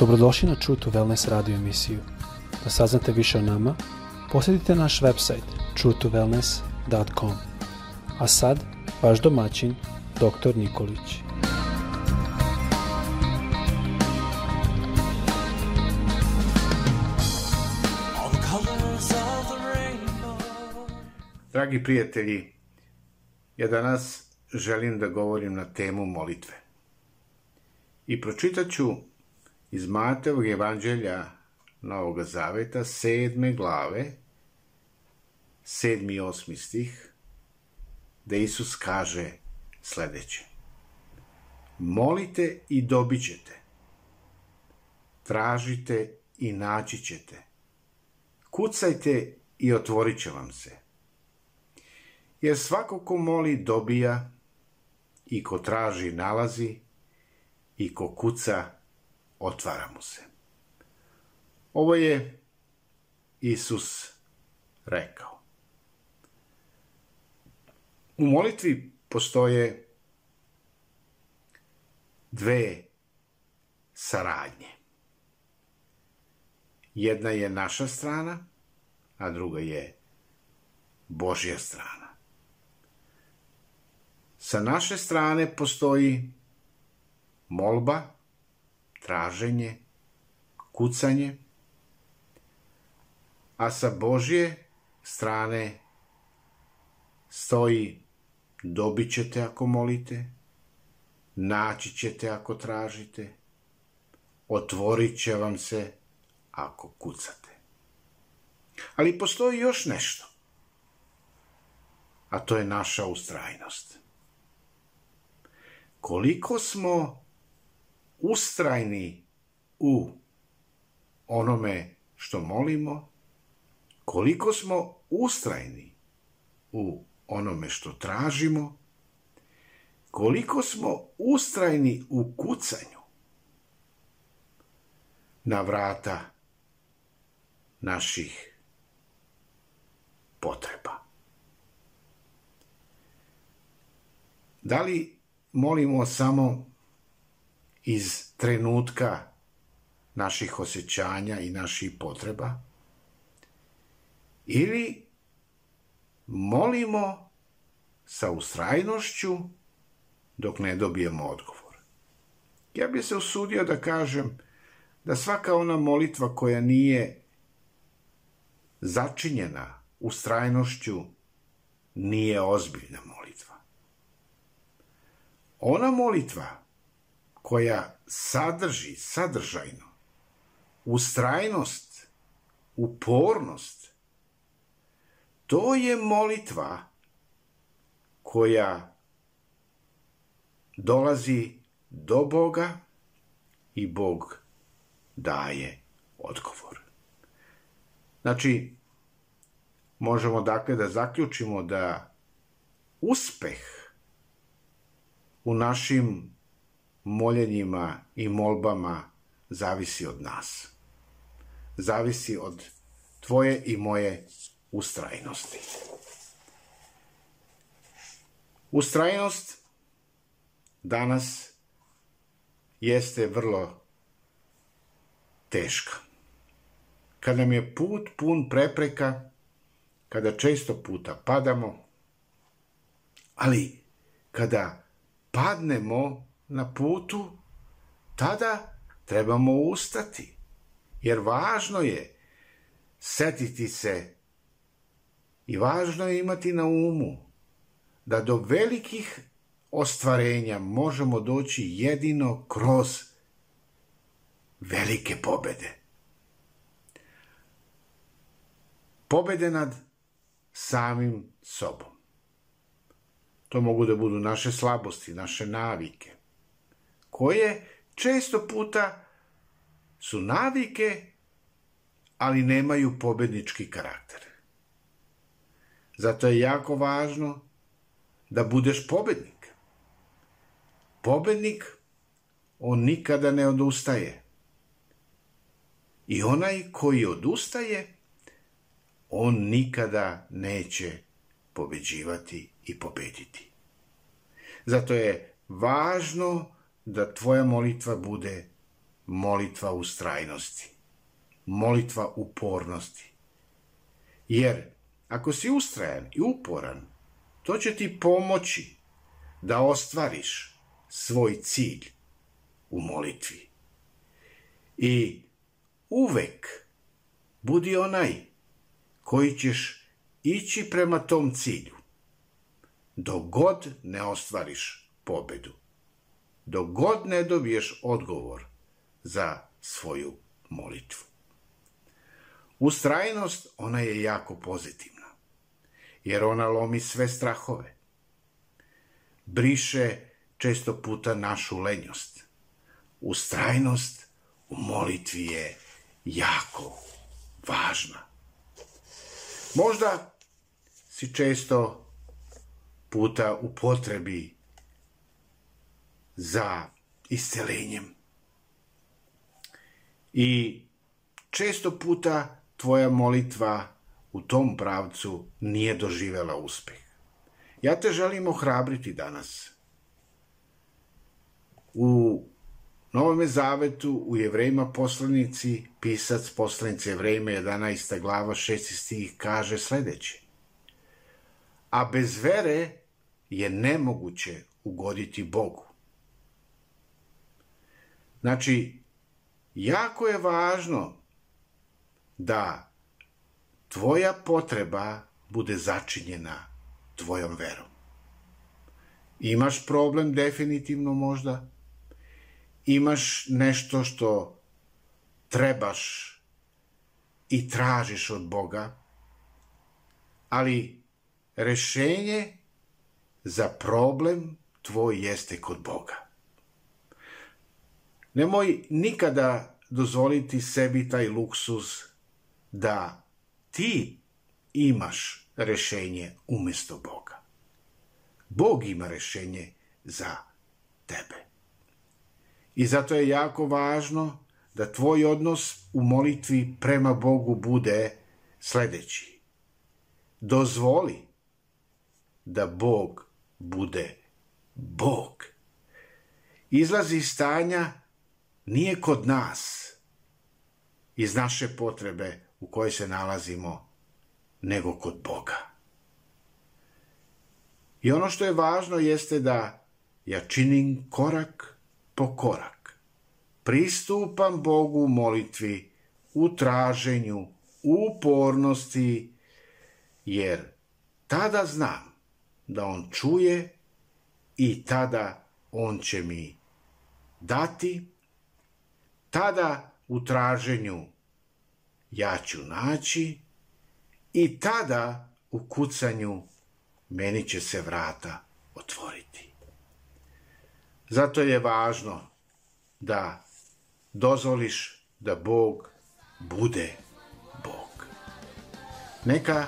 Dobrodošli na True to Wellness radio emisiju. Da saznate više o nama, posjetite naš website truetowellness.com. A sad, vaš domaćin, dr. Nikolić. Dragi prijatelji, ja danas želim da govorim na temu molitve. I pročitat ću iz Matevog evanđelja Novog Zaveta, sedme glave, sedmi i osmi stih, da Isus kaže sledeće. Molite i dobit ćete. Tražite i naći ćete. Kucajte i otvorit će vam se. Jer svako ko moli dobija i ko traži nalazi i ko kuca otvara mu se. Ovo je Isus rekao. U molitvi postoje dve saradnje. Jedna je naša strana, a druga je Božja strana. Sa naše strane postoji molba, traženje, kucanje, a sa Božje strane stoji dobit ćete ako molite, naći ćete ako tražite, otvorit će vam se ako kucate. Ali postoji još nešto, a to je naša ustrajnost. Koliko smo ustrajni u onome što molimo, koliko smo ustrajni u onome što tražimo, koliko smo ustrajni u kucanju na vrata naših potreba. Da li molimo samo iz trenutka naših osjećanja i naših potreba ili molimo sa ustrajnošću dok ne dobijemo odgovor. Ja bih se usudio da kažem da svaka ona molitva koja nije začinjena ustrajnošću nije ozbiljna molitva. Ona molitva koja sadrži sadržajno ustrajnost, upornost, to je molitva koja dolazi do Boga i Bog daje odgovor. Znači, možemo dakle da zaključimo da uspeh u našim moljenjima i molbama zavisi od nas. Zavisi od tvoje i moje ustrajnosti. Ustrajnost danas jeste vrlo teška. Kad nam je put pun prepreka, kada često puta padamo, ali kada padnemo na putu, tada trebamo ustati. Jer važno je setiti se i važno je imati na umu da do velikih ostvarenja možemo doći jedino kroz velike pobede. Pobede nad samim sobom. To mogu da budu naše slabosti, naše navike, koje često puta su navike, ali nemaju pobednički karakter. Zato je jako važno da budeš pobednik. Pobednik, on nikada ne odustaje. I onaj koji odustaje, on nikada neće pobeđivati i pobediti. Zato je važno da tvoja molitva bude molitva ustrajnosti, molitva upornosti. Jer ako si ustrajan i uporan, to će ti pomoći da ostvariš svoj cilj u molitvi. I uvek budi onaj koji ćeš ići prema tom cilju. Dok god ne ostvariš pobedu. Dok god ne dobiješ odgovor za svoju molitvu. Ustrajnost, ona je jako pozitivna, jer ona lomi sve strahove. Briše često puta našu lenjost. Ustrajnost u molitvi je jako važna. Možda si često puta u potrebi za iscelenjem. I često puta tvoja molitva u tom pravcu nije doživela uspeh. Ja te želim ohrabriti danas. U Novome zavetu u Jevrejima poslanici, pisac poslanice Jevrejima 11. glava 6. stih kaže sledeće. A bez vere je nemoguće ugoditi Bogu. Znači, jako je važno da tvoja potreba bude začinjena tvojom verom. Imaš problem definitivno možda, imaš nešto što trebaš i tražiš od Boga, ali rešenje za problem tvoj jeste kod Boga. Nemoj nikada dozvoliti sebi taj luksuz da ti imaš rešenje umesto Boga. Bog ima rešenje za tebe. I zato je jako važno da tvoj odnos u molitvi prema Bogu bude sledeći. Dozvoli da Bog bude Bog. Izlazi iz stanja nije kod nas, iz naše potrebe u kojoj se nalazimo, nego kod Boga. I ono što je važno jeste da ja činim korak po korak. Pristupam Bogu u molitvi, u traženju, u upornosti, jer tada znam da On čuje i tada On će mi dati, tada u traženju ja ću naći i tada u kucanju meni će se vrata otvoriti. Zato je važno da dozvoliš da Bog bude Bog. Neka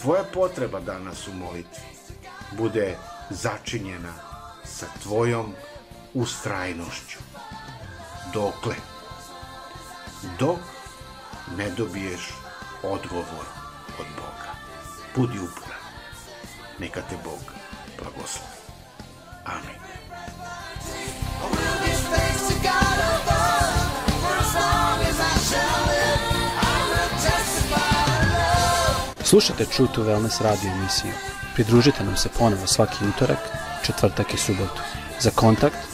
tvoja potreba danas u molitvi bude začinjena sa tvojom ustrajnošću. Dokle? Dok ne dobiješ odgovor od Boga. Budi uporan. Neka te Bog blagoslovi. Amin. Slušajte True to Wellness radio emisiju. Pridružite nam se ponovo svaki utorak, četvrtak i subotu. Za kontakt